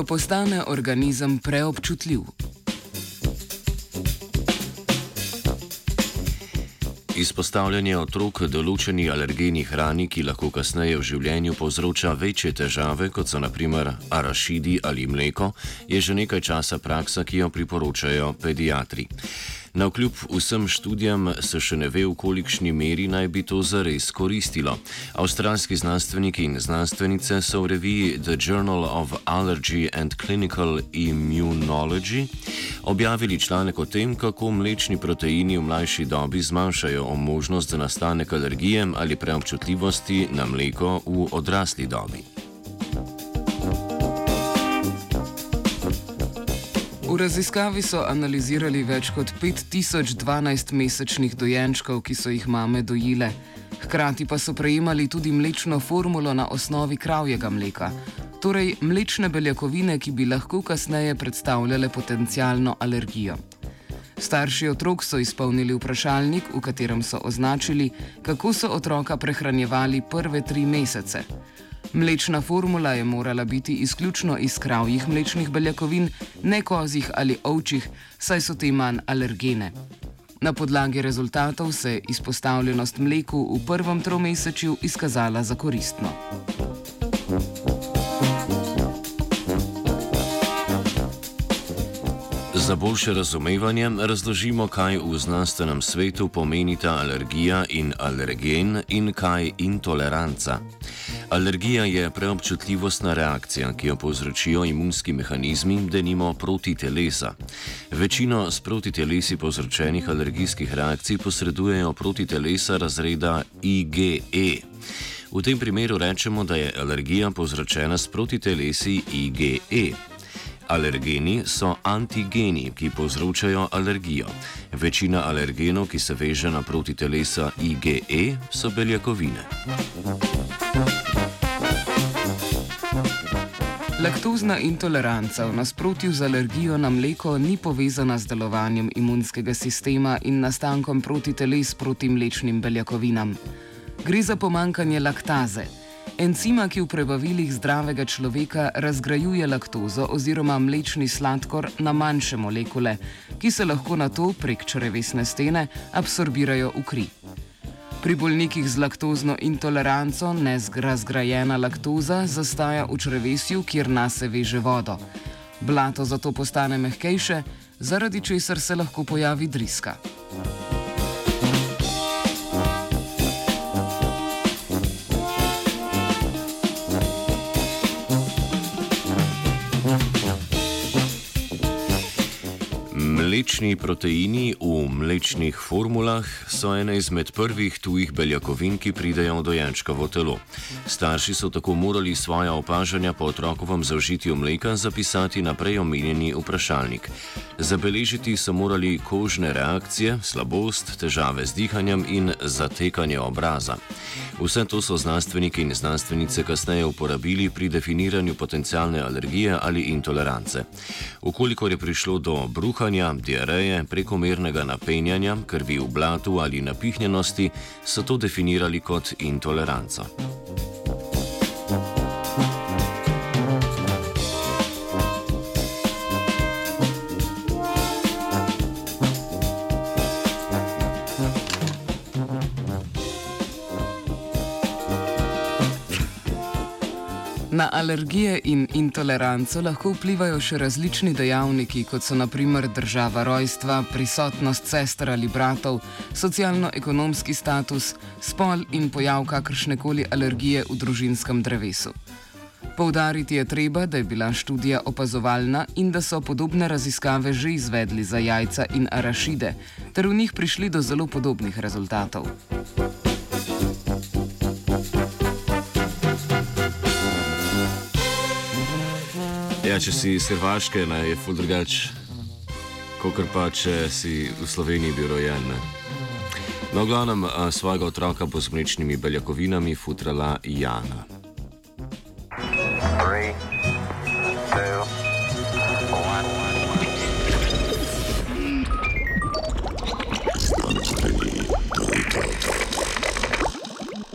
ko postane organizem preobčutljiv. Izpostavljanje otrok določeni alergeni hrani, ki lahko kasneje v življenju povzroča večje težave, kot so naprimer arašidi ali mleko, je že nekaj časa praksa, ki jo priporočajo pediatri. Na vkljub vsem študijam se še ne ve, v kolikšni meri naj bi to zares koristilo. Avstralski znanstveniki in znanstvenice so v reviji The Journal of Allergy and Clinical Immunology objavili članek o tem, kako mlečni proteini v mlajši dobi zmanjšajo možnost za nastanek alergije ali preobčutljivosti na mleko v odrasli dobi. V raziskavi so analizirali več kot 5012 mesečnih dojenčkov, ki so jih mame dojile. Hkrati pa so prejemali tudi mlečno formulo na osnovi kravjega mleka, torej mlečne beljakovine, ki bi lahko kasneje predstavljale potencijalno alergijo. Starši otrok so izpolnili vprašalnik, v katerem so označili, kako so otroka prehranjevali prve tri mesece. Mlečna formula je morala biti izključno iz kravjih mlečnih beljakovin, ne kozjih ali ovčjih, saj so te manj alergene. Na podlagi rezultatov se je izpostavljenost mleku v prvem tromesečju izkazala za koristno. Za boljše razumevanje razložimo, kaj v znanstvenem svetu pomenita alergija in alergen in kaj intoleranca. Alergija je preobčutljivostna reakcija, ki jo povzročijo imunski mehanizmi, denimo proti telesa. Večino s proti telesi povzročenih alergijskih reakcij posredujejo proti telesa razreda IgE. V tem primeru rečemo, da je alergija povzročena s proti telesi IgE. Alergeni so antigeni, ki povzročajo alergijo. Večina alergenov, ki se veže na proti telesa IgE, so beljakovine. Laktozna intoleranca v nasprotju z alergijo na mleko ni povezana z delovanjem imunskega sistema in nastankom protiteles proti mlečnim beljakovinam. Gre za pomankanje laktaze, encima, ki v prebavilih zdravega človeka razgrajuje laktozo oziroma mlečni sladkor na manjše molekule, ki se lahko na to prek črevesne stene absorbirajo v kri. Pri bolnikih z laktozno intoleranco nezrazgrajena laktoza zastaja v črevesju, kjer nas se veže vodo. Blato zato postane mehkejše, zaradi česar se lahko pojavi driska. Mlečni proteini v mlečnih formulah so ena izmed prvih tujih beljakovin, ki pridejo v dojenčkovo telo. Starši so tako morali svoja opažanja po otrokovem zaužitju mleka zapisati na prej omenjeni vprašalnik. Zabeležiti so morali kožne reakcije, slabost, težave z dihanjem in zatekanje obraza. Vse to so znanstveniki in znanstvenice kasneje uporabili pri definiranju potencijalne alergije ali intolerance. Ukolikor je prišlo do bruhanja, diareje, prekomernega napenjanja, krvi v blatu ali napihnjenosti, so to definirali kot intoleranco. Na alergije in intoleranco lahko vplivajo še različni dejavniki, kot so naprimer država rojstva, prisotnost sester ali bratov, socialno-ekonomski status, spol in pojav kakršne koli alergije v družinskem drevesu. Poudariti je treba, da je bila študija opazovalna in da so podobne raziskave že izvedli za jajca in arašide, ter v njih prišli do zelo podobnih rezultatov. Ja, če si iz Hrvaške, ne, je ful drugače, kot pa če si v Sloveniji bil rojen. Ne. No, glavnem, svojega otroka bo z mlečnimi beljakovinami futrala Jana.